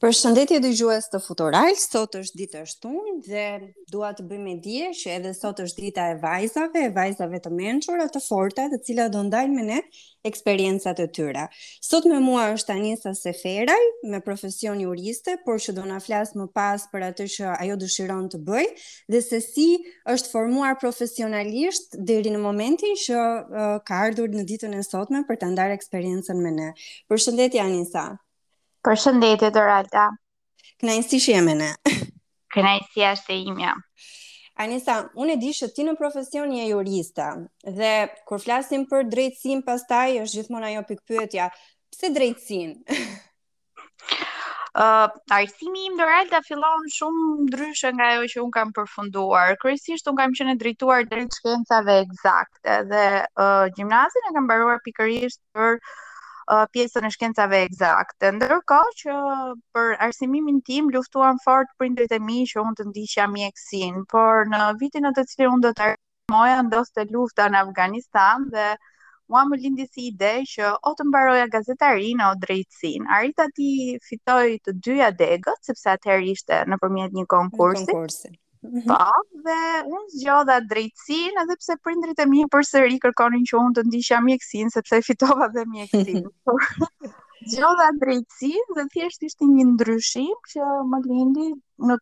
Përshëndetje dëgjues të Futural, sot është ditë e shtunë dhe dua të bëj me dije që edhe sot është dita e vajzave, e vajzave të mençura, të forta, të cilat do ndajnë me ne eksperiencat e tyre. Sot me mua është Anisa Seferaj, me profesion juriste, por që do na flas më pas për atë që ajo dëshiron të bëjë dhe se si është formuar profesionalisht deri në momentin që uh, ka ardhur në ditën e sotme për të ndarë eksperiencën me ne. Përshëndetje Anisa. Përshëndetje Doralda. Kënaqësi që je me ne. Kënaqësia është e imja. Anisa, unë e di që ti në profesion je juriste dhe kur flasim për drejtësinë pastaj është gjithmonë ajo pikëpyetja, pse drejtësinë? Ë, uh, arsimi im Doralda fillon shumë ndryshe nga ajo që un kam përfunduar. Kryesisht un kam qenë drejtuar drejt shkencave ekzakte dhe uh, gjimnazin e kam mbaruar pikërisht për pjesën e shkencave ekzakte. Ndërkohë që për arsimimin tim luftuan fort prindërit e mi që unë të ndiqja mjekësinë, por në vitin në të cilin unë do të arsimoja ndodhte lufta në Afganistan dhe mua më lindi si ide që o të mbaroja gazetarinë o drejtësinë. Arrita t'i fitoj të dyja degët, sepse atëherë ishte nëpërmjet një konkursi. Një konkursi. Mhm. Po, dhe unë zgjodha drejtësinë edhe pse prindërit e mi përsëri kërkonin që unë të ndiqja mjekësinë sepse fitova dhe mjekësinë. Por zgjodha drejtësinë dhe thjesht ishte një ndryshim që më lindi në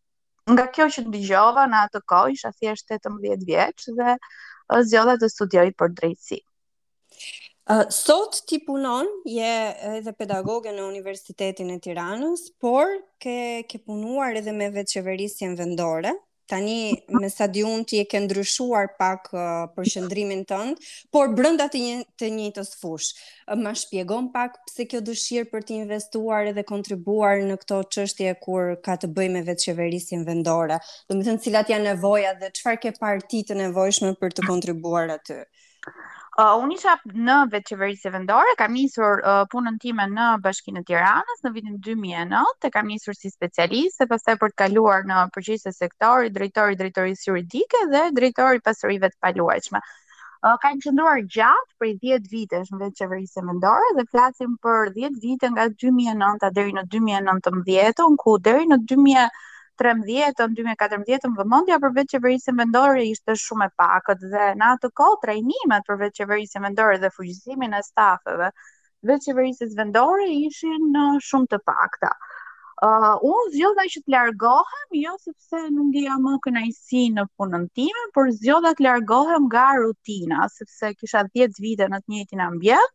nga kjo që dëgjova në atë kohë, isha thjesht 18 vjeç dhe zgjodha të studioj për drejtësi. Sot ti punon, je edhe pedagoge në Universitetin e Tiranës, por ke, ke punuar edhe me vetëqeverisjen vendore. Tani, me sa di unë, ti e ke ndryshuar pak uh, përqendrimin tënd, por brenda të, një, të njëjtës fushë. Ma shpjegon pak pse kjo dëshirë për të investuar edhe kontribuar në këto çështje kur ka të bëjë me vetëqeverisjen vendore. Domethënë cilat janë nevojat dhe çfarë ke parë ti të nevojshme për të kontribuar aty. Uh, Uh, unë isha në vetëqeverisje vendore, kam nisur uh, punën time në bashkinë e Tiranës në vitin 2009, e kam nisur si specialiste, pastaj për të kaluar në përgjegjëse sektori, drejtori, drejtori juridike dhe drejtori e pasurive të paluajshme. Uh, kam qëndruar gjatë prej 10 vitesh në vetëqeverisje vendore dhe flasim për 10 vite nga 2009-a deri në 2019-ën, ku deri në 2013-ën, 2014-ën vëmendja për vetëqeverisjen vendore ishte shumë e pakët dhe në atë kohë trajnimet për vetëqeverisjen vendore dhe fuqizimin e stafeve të vetëqeverisjes vendore ishin uh, shumë të pakta. Uh, unë zgjodha që të largohem, jo sepse nuk ndieja më kënaqësi në punën time, por zgjodha të largohem nga rutina, sepse kisha 10 vite në të njëjtin ambient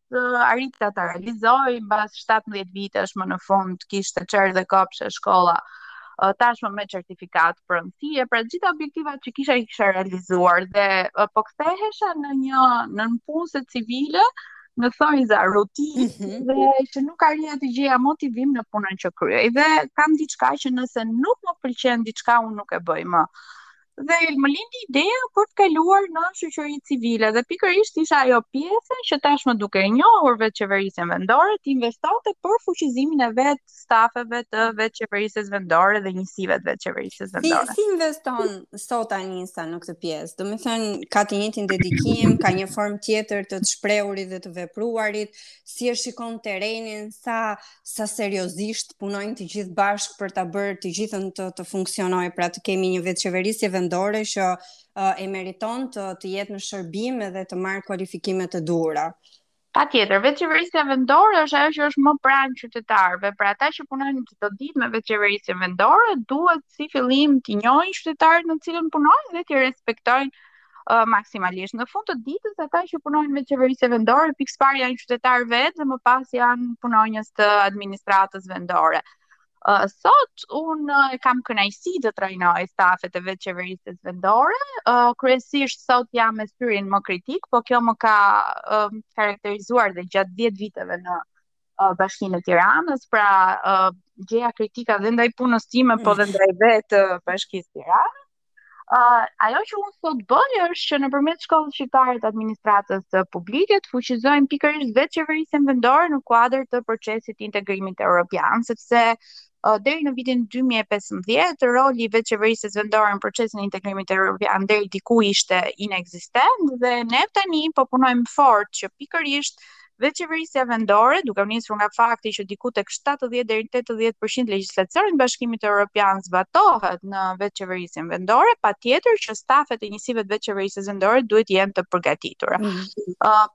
uh, arrita ta realizoj mbas 17 vitesh më në fund kishte çerdhe kopshte shkolla tashmë me certifikat pronësie, pra të gjitha objektivat që kisha i kisha realizuar dhe po kthehesha në një nëpunëse civile në thonjza rutinë mm -hmm. dhe që nuk arrija të gjeja motivim në punën që kryeja dhe kam diçka që nëse nuk më pëlqen diçka unë nuk e bëj më. Dhe më lindi ideja për të kaluar në shoqëri civile dhe pikërisht isha ajo pjesë që tashmë duke njohur vetëqeverisjen vendore të investonte për fuqizimin e vet stafeve të vetëqeverisjes vendore dhe njësive të vetëqeverisjes vendore. Si, si investon sot Anisa në këtë pjesë? Domethënë, ka të njëjtin dedikim, ka një formë tjetër të të shprehurit dhe të vepruarit, si e shikon terrenin, sa sa seriozisht punojnë të gjithë bashkë për ta bërë të gjithën të të funksionojë, pra të kemi një vetëqeverisje vendore që uh, e meriton të të jetë në shërbim edhe të marrë kualifikimet e duhura. Patjetër, vetëqeverisja vendore është ajo që është më pranë qytetarëve, pra ata që punojnë çdo ditë me vetëqeverisjen vendore, duhet si fillim t'i njohin qytetarët në cilën punojnë dhe t'i respektojnë uh, maksimalisht. Në fund të ditës ata që punojnë në vetëqeverisje vendore, pikë së pari janë qytetarë vetë dhe më pas janë punonjës të administratës vendore. Uh, sot unë uh, kam kënaqësi të trajnoj stafet e vetëqeverisjes vendore. Uh, kryesisht sot jam me syrin më kritik, po kjo më ka uh, karakterizuar dhe gjatë 10 viteve në uh, bashkinë e Tiranës, pra uh, gjeja kritika dhe ndaj punës time, po dhe ndaj vetë uh, bashkisë Tiranë. Uh, ajo që unë sot bëj është që nëpërmjet shkollës shqiptare të administratës publike të fuqizojmë pikërisht vetëqeverisjen vendore në kuadër të procesit të integrimit europian, sepse uh, deri në vitin 2015 roli i vetëqeverisjes vendore në procesin e integrimit europian deri diku ishte inekzistent dhe ne tani po punojmë fort që pikërisht Vetëqeverisja vendore, duke u nisur nga fakti që diku tek shtatëdhjetë deri në tetëdhjetë për qind e legjislacionit të Bashkimit Europian zbatohet në vetëqeverisjen vendore, patjetër që stafet e njësive të vetëqeverisjes vendore duhet të jenë të përgatitura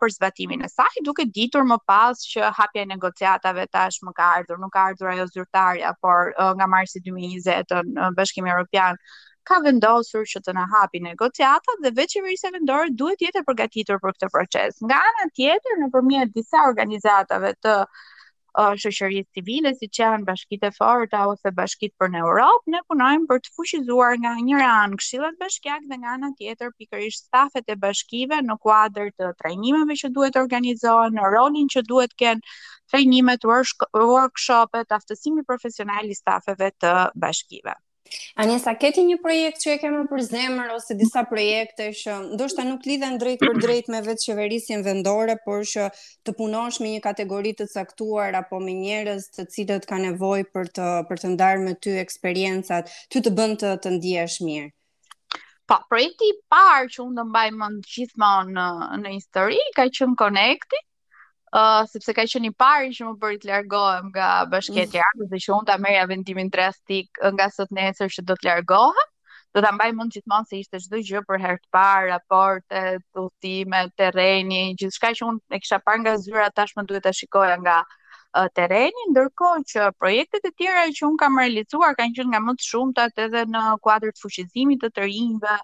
për zbatimin e saj, duke ditur më pas që hapja e negociatave tashmë ka ardhur, nuk ka ardhur ajo zyrtarja, por nga marsi dy mijë e njëzet Bashkimi Europian ka vendosur që të na hapi negociatat dhe vetëqeverisja vendore duhet të jetë e përgatitur për këtë proces. Nga ana tjetër, nëpërmjet disa organizatave të uh, shoqërisë civile, siç janë bashkitë e forta ose bashkitë për në Europë, ne punojmë për të fuqizuar nga njëra anë këshillat bashkiakë dhe nga ana tjetër pikërisht stafet e bashkive në kuadër të trajnimeve që duhet të organizohen, në rolin që duhet të kenë trajnimet, workshopet, aftësimi profesional i stafeve të bashkive. Anisa, ke ti një projekt që e ke më për zemër ose disa projekte që ndoshta nuk lidhen drejtpërdrejt me vetë qeverisjen vendore, por që të punosh me një kategori të caktuar apo me njerëz të cilët kanë nevojë për të për të ndarë me ty eksperiencat, ty të bën të të ndihesh mirë. Po, projekti i parë që unë do mbaj mend gjithmonë në, në histori ka qenë Connecti, uh, sepse ka qenë i pari që më bëri të largohem nga bashkia mm. dhe që unë ta merrja vendimin drastik nga sot nesër që do të largohem, do ta mbaj mend gjithmonë se ishte çdo gjë për herë të parë, raporte, udhëtime, terreni, gjithçka që unë e kisha parë nga zyra tashmë duhet ta shikoja nga uh, terreni, ndërkohë që projektet e tjera që unë kam realizuar kanë qenë nga më të shumtat edhe në kuadër të fuqizimit të të rinjve,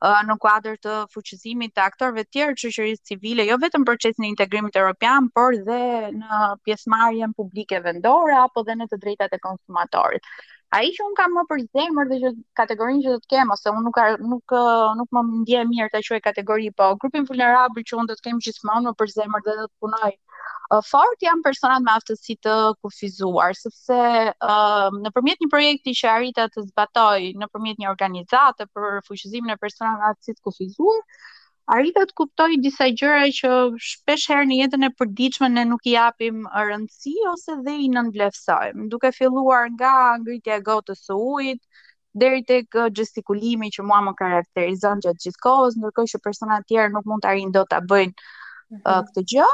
në kuadër të fuqizimit të aktorëve të tjerë të shoqërisë civile, jo vetëm procesin e integrimit europian, por dhe në pjesëmarrjen publike vendore apo dhe në të drejtat e konsumatorit. Ai që un kam më për zemër dhe që kategorinë që do të kem ose un nuk nuk nuk më vjen mirë ta quaj kategori, po grupin vulnerabël që un do të kem gjithmonë më për zemër dhe do të punoj Fort janë personat me aftësi të kufizuar, sepse uh, nëpërmjet një projekti që arrita të zbatoj nëpërmjet një organizate për fuqizimin e personave me aftësi të kufizuar, arrita të kuptoj disa gjëra që shpesh herë në jetën e përditshme ne nuk i japim rëndësi ose dhe i nënvlefsojmë, duke filluar nga ngritja e gotës së ujit, deri tek gjestikulimi që mua më karakterizon gjatë gjithë kohës, ndërkohë që persona të tjerë nuk mund të arrijnë dot ta bëjnë mm -hmm. uh, këtë gjë.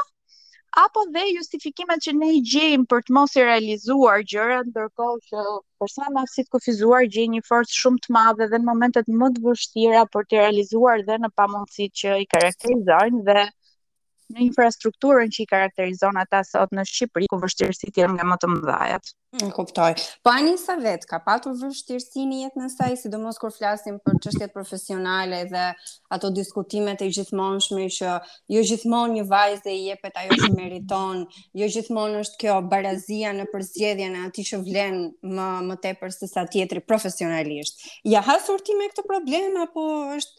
Apo dhe justifikimet që ne i gjejmë për të mos i realizuar gjërat, ndërkohë që persona me aftësi të kufizuar gjejnë një forcë shumë të madhe dhe në momentet më të vështira për t'i realizuar dhe në pamundësitë që i karakterizojnë dhe në infrastrukturën që i karakterizon ata sot në Shqipëri, ku vështirësitë janë nga më të mëdhajat. E kuptoj. Po Anisa vetë ka patur vështirësi në jetën e saj, sidomos kur flasim për çështjet profesionale dhe ato diskutimet e gjithmonshme që jo gjithmonë një vajze i jepet ajo që meriton, jo gjithmonë është kjo barazia në përzgjedhjen e atij që vlen më më tepër se sa tjetri profesionalisht. Je hasur ti me këtë problem apo është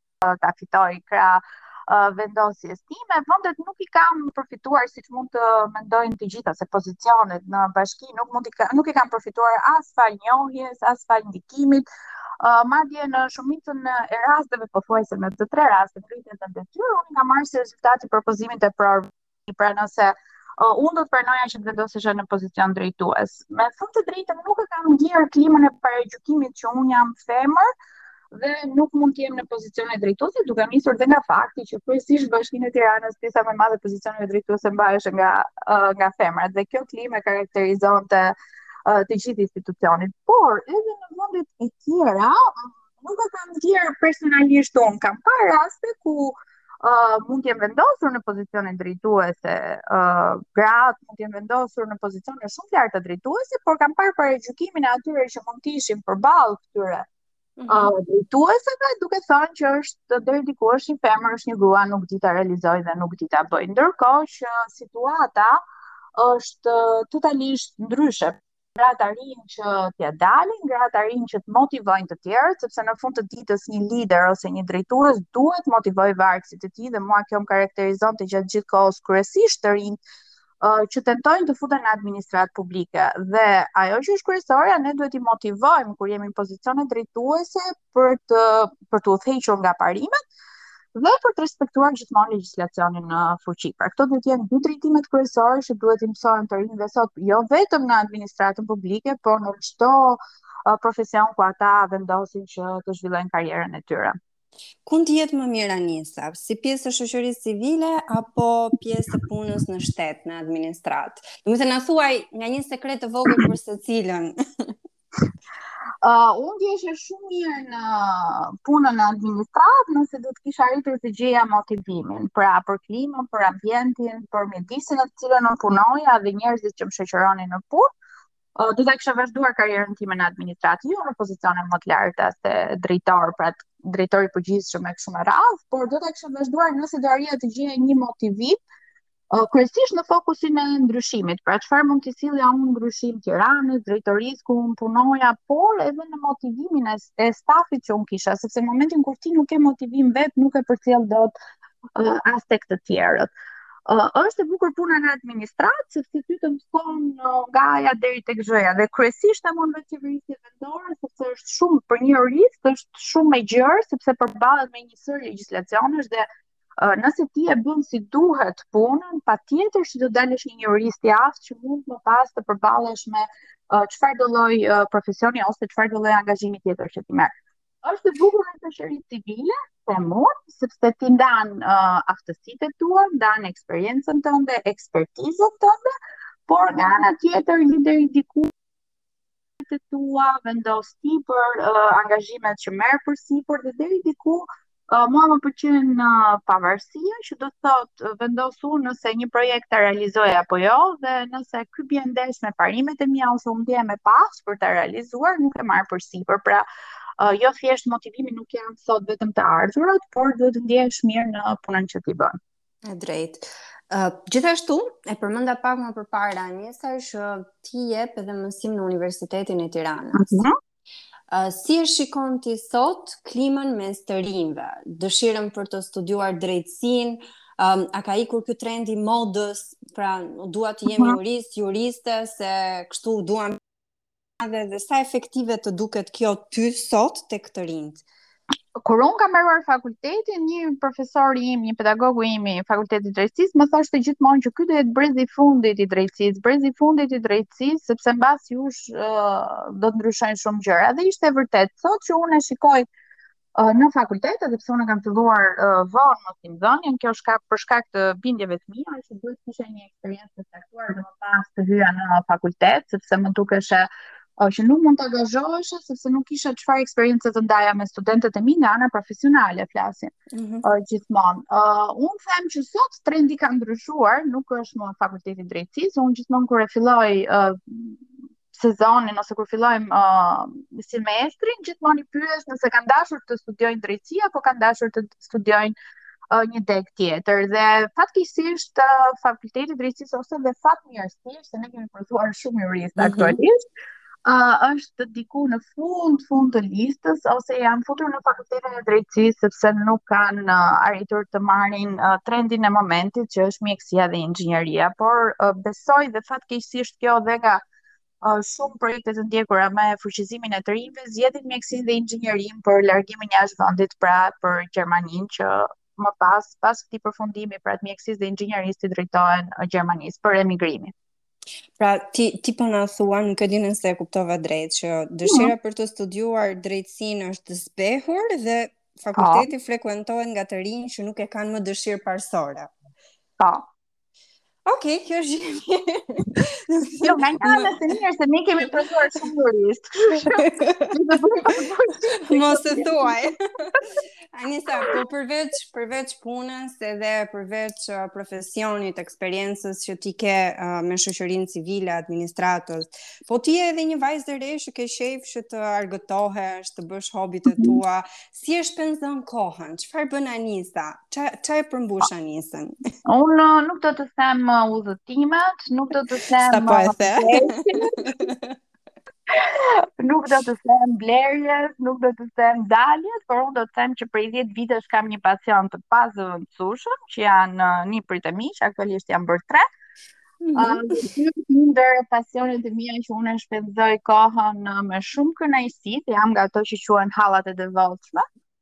ta fitoj kra vendosjes time, vendet nuk i kam përfituar siç mund të mendojnë të gjitha se pozicionet në bashki nuk mund të nuk i kam përfituar as falë njohjes, as falë ndikimit, Uh, madje në shumicën e rasteve, pothuajse në të tre rastet, ngritjet në detyrë, unë i kam marrë si rezultat i propozimit të eprorëve pra nëse uh, unë do të pranoja që të vendosesha në pozicion drejtues. Me thënë të drejtën nuk e kam ndjerë klimën e paragjykimit që unë jam femër dhe nuk mund të jem në pozicione drejtuese duke nisur dhe nga fakti që kryesisht në bashkinë e Tiranës pjesa më e madhe e pozicioneve drejtuese mbaheshin nga uh, nga femrat dhe kjo klimë karakterizonte uh, të gjithë institucionin. Por edhe në vendet e tjera Nuk e kam ndjerë personalisht unë, kam parë raste ku uh, mund të jenë vendosur në pozicione drejtuese, uh, gratë mund të jenë vendosur në pozicione shumë të larta drejtuese, por kam parë paragjykimin e atyre që mund të ishin përballë këtyre mm -hmm. uh, drejtueseve, duke thënë që është deri diku është një femër, është një grua, nuk di ta realizojë dhe nuk di ta bëjë. Ndërkohë që situata është totalisht ndryshe. Gratë arrijnë që t'ia dalin, gratë arrijnë që të motivojnë të tjerët, sepse në fund të ditës një lider ose një drejtues duhet të motivojë vartësit e tij dhe mua kjo më karakterizonte gjatë gjithë kohës kryesisht të rinjtë, që tentojnë të futen në administratë publike. Dhe ajo që është kryesorja, ne duhet t'i motivojmë kur jemi në pozicione drejtuese, për t'u për t'u udhëhequr nga parimet dhe për të respektuar gjithmonë legjislacionin në fuqi. Pra këto duhet të jenë dy drejtimet kryesore që duhet t'u mësohen të rinjve sot, jo vetëm në administratën publike, por në çdo profesion ku ata vendosin që të zhvillojnë karrierën e tyre. Ku ndihet më mirë Anisa, si pjesë e shoqërisë civile apo pjesë e punës në shtet, në administratë? Domethënë na thuaj nga një sekret të vogël për secilën. Uh, unë ndihesha shumë mirë në punën në administratë, nëse do të kisha arritur të gjeja motivimin, pra për klimën, për ambientin, për mjedisin në të cilën unë punoja dhe njerëzit që më shoqëronin në punë, uh, do ta kisha vazhduar karrierën time në administratë, jo në pozicione më të larta se drejtor, pra drejtor i përgjithshëm e kështu me radhë, por do ta kisha vazhduar nëse do arrija të gjeja një motivim Kryesisht në fokusin e ndryshimit, pra çfarë mund t'i sillja unë ndryshim Tiranës, drejtorisë ku unë punoja, por edhe në motivimin e, e stafit që unë kisha, sepse në momentin kur ti nuk ke motivim vetë, nuk e përcjell dot uh, as tek të tjerët. Uh, është e bukur puna në administratë, sepse ty të mëson uh, nga aja deri tek zhëja dhe kryesisht në vetëqeverisje vendore, sepse është shumë për një rrisë, është shumë e gjerë, sepse përballet me një sërë legjislacionesh dhe nëse ti e bën si duhet punën, patjetër që do dalësh një jurist i aftë që mund më pas të përballesh me çfarëdo lloj profesioni ose çfarëdo lloj angazhimi tjetër që ti merr. Është e bukur në shoqëri civile, se mund, sepse ti ndan uh, aftësitë tua, ndan eksperiencën tënde, ekspertizën tënde, por nga ana tjetër deri diku të tua, vendos ti për uh, angazhimet që merr për sipër dhe deri diku uh, mua më pëlqen uh, pavarësia, që do të thotë uh, vendos unë nëse një projekt ta realizoj apo jo dhe nëse ky bie ndesh me parimet e mia ose unë ndihem më pas për ta realizuar, nuk e marr për sipër. Pra, uh, jo thjesht motivimi nuk janë sot vetëm të ardhurat, por duhet të ndjehesh mirë në punën që ti bën. E drejtë. Uh, gjithashtu, e përmenda pak më përpara, Anisa, që ti jep edhe mësim në Universitetin e Tiranës. Uh mhm. -huh. uh, si e shikon ti sot klimën mes të rinjve, dëshirën për të studiuar drejtësinë, um, a ka ikur ky trend i modës, pra dua të jemi uh mhm. -huh. jurist, juriste, se kështu duan dhe dhe sa efektive të duket kjo ty sot tek të rinjtë? Kur unë kam mbaruar fakultetin, një profesor i imi, një pedagogu im i fakultetit të drejtësisë, më thoshte gjithmonë që ky do jetë brezi i fundit i drejtësisë, brezi i fundit i drejtësisë, sepse mbas jush uh, do të ndryshojnë shumë gjëra. Dhe ishte e vërtetë, sot që unë e shikoj në fakultet, edhe pse unë kam filluar uh, vonë mësimdhënien, kjo është për shkak të bindjeve të mia, që duhet të kisha një eksperiencë të caktuar dhe më pas të hyja në fakultet, sepse më dukej uh, që nuk mund të angazhohesha sepse nuk kisha çfarë eksperience të ndaja me studentët e mi nga ana profesionale flasim. Mm -hmm. uh, gjithmonë. Uh, unë them që sot trendi ka ndryshuar, nuk është më fakulteti i drejtësisë, unë gjithmonë kur e filloj uh, sezonin ose kur fillojmë uh, semestrin, gjithmonë i pyes nëse kanë dashur të studiojnë drejtësi apo kanë dashur të studiojnë uh, një degë tjetër. Dhe fatkeqësisht uh, fakulteti i drejtësisë ose dhe fatmirësisht se ne kemi prodhuar shumë juristë mm -hmm. aktualisht, uh, është diku në fund fund të listës ose janë futur në fakultetin e drejtësisë sepse nuk kanë uh, arritur të marrin uh, trendin e momentit që është mjekësia dhe inxhinieria, por uh, besoj dhe fatkeqësisht kjo dhe nga uh, shumë projekte të ndjekura me fuqizimin e të rinjve zgjedhin mjekësinë dhe inxhinierinë për largimin jashtë vendit pra për Gjermaninë që më pas pas këtij përfundimi pra të mjekësisë dhe inxhinierisë t'i drejtohen uh, Gjermanisë për emigrimin. Pra ti ti po na thua, nuk e di nëse e kuptova drejt që dëshira për të studiuar drejtësinë është zbehur dhe fakulteti po. frekuentohet nga të rinj që nuk e kanë më dëshirë parësore. Po. Ok, kjo është gjë. Jo, nga një anë është mirë se ne kemi prodhuar shumë juristë. Mos e thuaj. Anisa, po përveç përveç punës edhe përveç uh, profesionit, eksperiencës që ti ke uh, me shoqërinë civile, administratës, po ti je edhe një vajzë e re që ke qejf që të argëtohesh, të bësh hobit e mhm. tua, si e shpenzon kohën? Çfarë bën Anisa? Ça e përmbush Anisën? Unë uh, nuk do të them uh, udhëtimet, nuk do të them Sapo e uh, the? nuk do të them blerjes, nuk do të them daljes, por unë do të them që prej 10 vitesh kam një pasion të pazëvendësueshëm, që janë uh, niprit e mi, që aktualisht janë bërë tre. Mm -hmm. uh, një ndër pasionet e mia që unë shpenzoj kohën uh, me shumë kënaqësi, jam nga ato që quhen hallat e devotshme.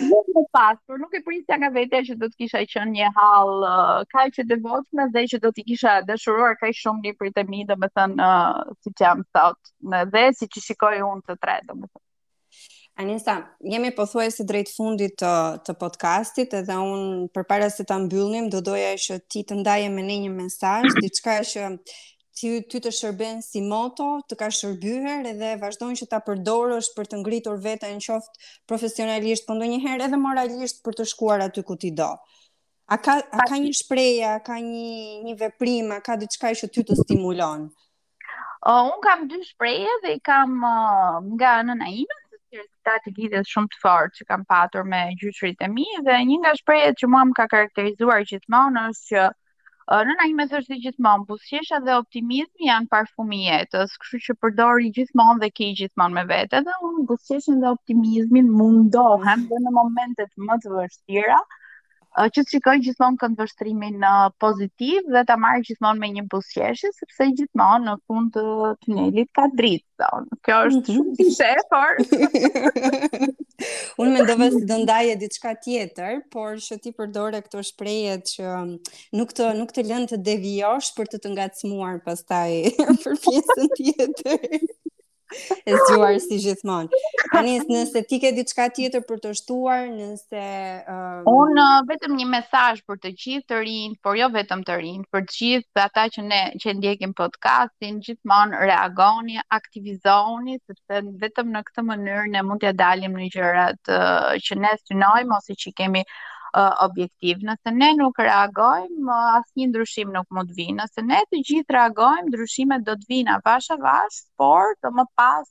Nuk më pas, por nuk e prisja nga vetja që do të kisha qenë një hall uh, kaq e devotshme dhe që do t'i kisha dashuruar kaq shumë niprit e mi, domethënë uh, siç jam sot dhe siç i shikoj unë të tre, domethënë. Anisa, jemi pothuajse drejt fundit të, të podcastit edhe unë përpara se ta mbyllim, do doja që ti të ndaje me ne një mesazh, diçka që ty ty të shërben si moto, të ka shërbyer edhe vazhdon që ta përdorësh për të ngritur veten qoftë profesionalisht, por ndonjëherë edhe moralisht për të shkuar aty ku ti do. A ka a ka një shprehje, a ka një një veprim, a ka diçka që ty të stimulon? Uh, un kam dy shprehje dhe i kam uh, nga nëna ime, si rezultat i lidhjes shumë të fortë që kam patur me gjyshrit e mi dhe një nga shprehjet që mua më ka karakterizuar gjithmonë është që Nëna ime thoshte gjithmonë, buzëqeshja dhe optimizmi janë parfumi i jetës, kështu që përdori gjithmonë dhe kij gjithmonë me vete. Dhe unë buzëqeshjen dhe optimizmin mundohem dhe në momentet më të vështira, që të shikoj gjithmonë këndvështrimin pozitiv dhe ta marr gjithmonë me një buzëqeshje, sepse gjithmonë në fund të tunelit ka dritë. thonë. Kjo është mhm. shumë klishe, por Unë mendova se do ndaje diçka tjetër, por që ti përdore këto shprehje që um, nuk të nuk të lënë ta devijosh për të të ngacmuar pastaj për pjesën tjetër. E zgjuar si gjithmonë. Anisa, nëse ti ke diçka tjetër për të shtuar, nëse se um... un uh, vetëm një mesazh për të gjithë të rinjtë, por jo vetëm të rinjtë, për të gjithë ata që ne që e ndjekim podcastin, gjithmonë reagoni, aktivizohuni sepse vetëm në këtë mënyrë ne mund t'ia dalim në gjërat uh, që ne synojmë ose që i kemi uh, objektiv. Nëse ne nuk reagojmë, uh, asnjë ndryshim nuk mund të vijë. Nëse ne të gjithë reagojmë, ndryshimet do të vijnë avash avash, por dhe më pas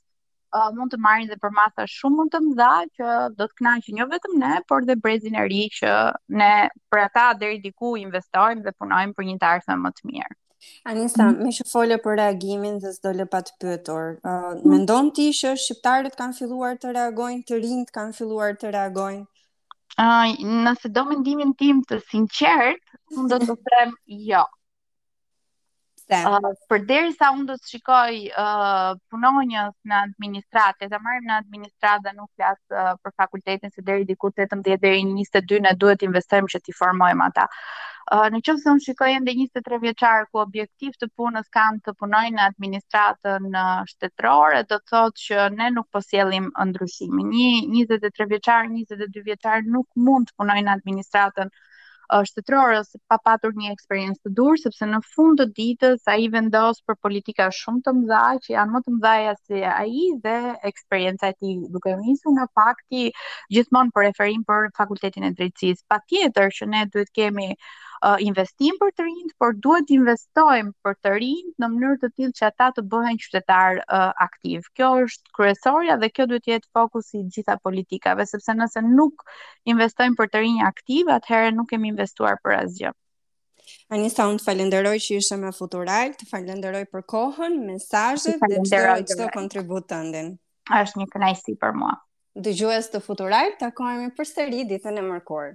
uh, mund të marrin dhe përmasa shumë më të mëdha që do të kënaqin jo vetëm ne, por dhe brezin e ri që ne për ata deri diku investojmë dhe punojmë për një të ardhme më të mirë. Anisa, mm. meqë fole për reagimin dhe s'do lë pa të pyetur, uh, mm. mendon ti që shqiptarët kanë filluar të reagojnë, të rinjtë kanë filluar të reagojnë? Uh, nëse do mendimin tim të sinqert, unë do të them jo. Pse? Uh, përderisa unë do të shikoj uh, punonjës në administratë, le të marrim në administratë dhe nuk flas uh, për fakultetin se deri diku 18 deri 22 ne duhet të investojmë që t'i formojmë ata. Uh, në qoftë se unë shikoj ende 23 vjeçarë ku objektiv të punës kanë të punojnë në administratën uh, shtetërore, do të thotë që ne nuk po sjellim ndryshimin. Një 23 vjeçar, 22 vjeçar nuk mund të punojë në administratën shtetërore pa patur një eksperiencë të duhur, sepse në fund të ditës ai vendos për politika shumë të mëdha që janë më të mëdha se ai dhe eksperienca e tij duke nisur nga fakti gjithmonë po referim për fakultetin e drejtësisë. Patjetër që ne duhet të kemi uh, investim për të rinjtë, por duhet të investojmë për të rinjtë në mënyrë të tillë që ata të bëhen qytetarë uh, aktivë. Kjo është kryesorja dhe kjo duhet të jetë fokusi i të gjitha politikave, sepse nëse nuk investojmë për të rinj aktivë, atëherë nuk kemi investuar për asgjë. Anisa, unë të falenderoj që ishe me Futural, të falenderoj për kohën, mesazhet dhe çdo çdo kontribut tëndin. Është një kënaqësi për mua. Dëgjues të Futural, takohemi përsëri ditën e mërkurë.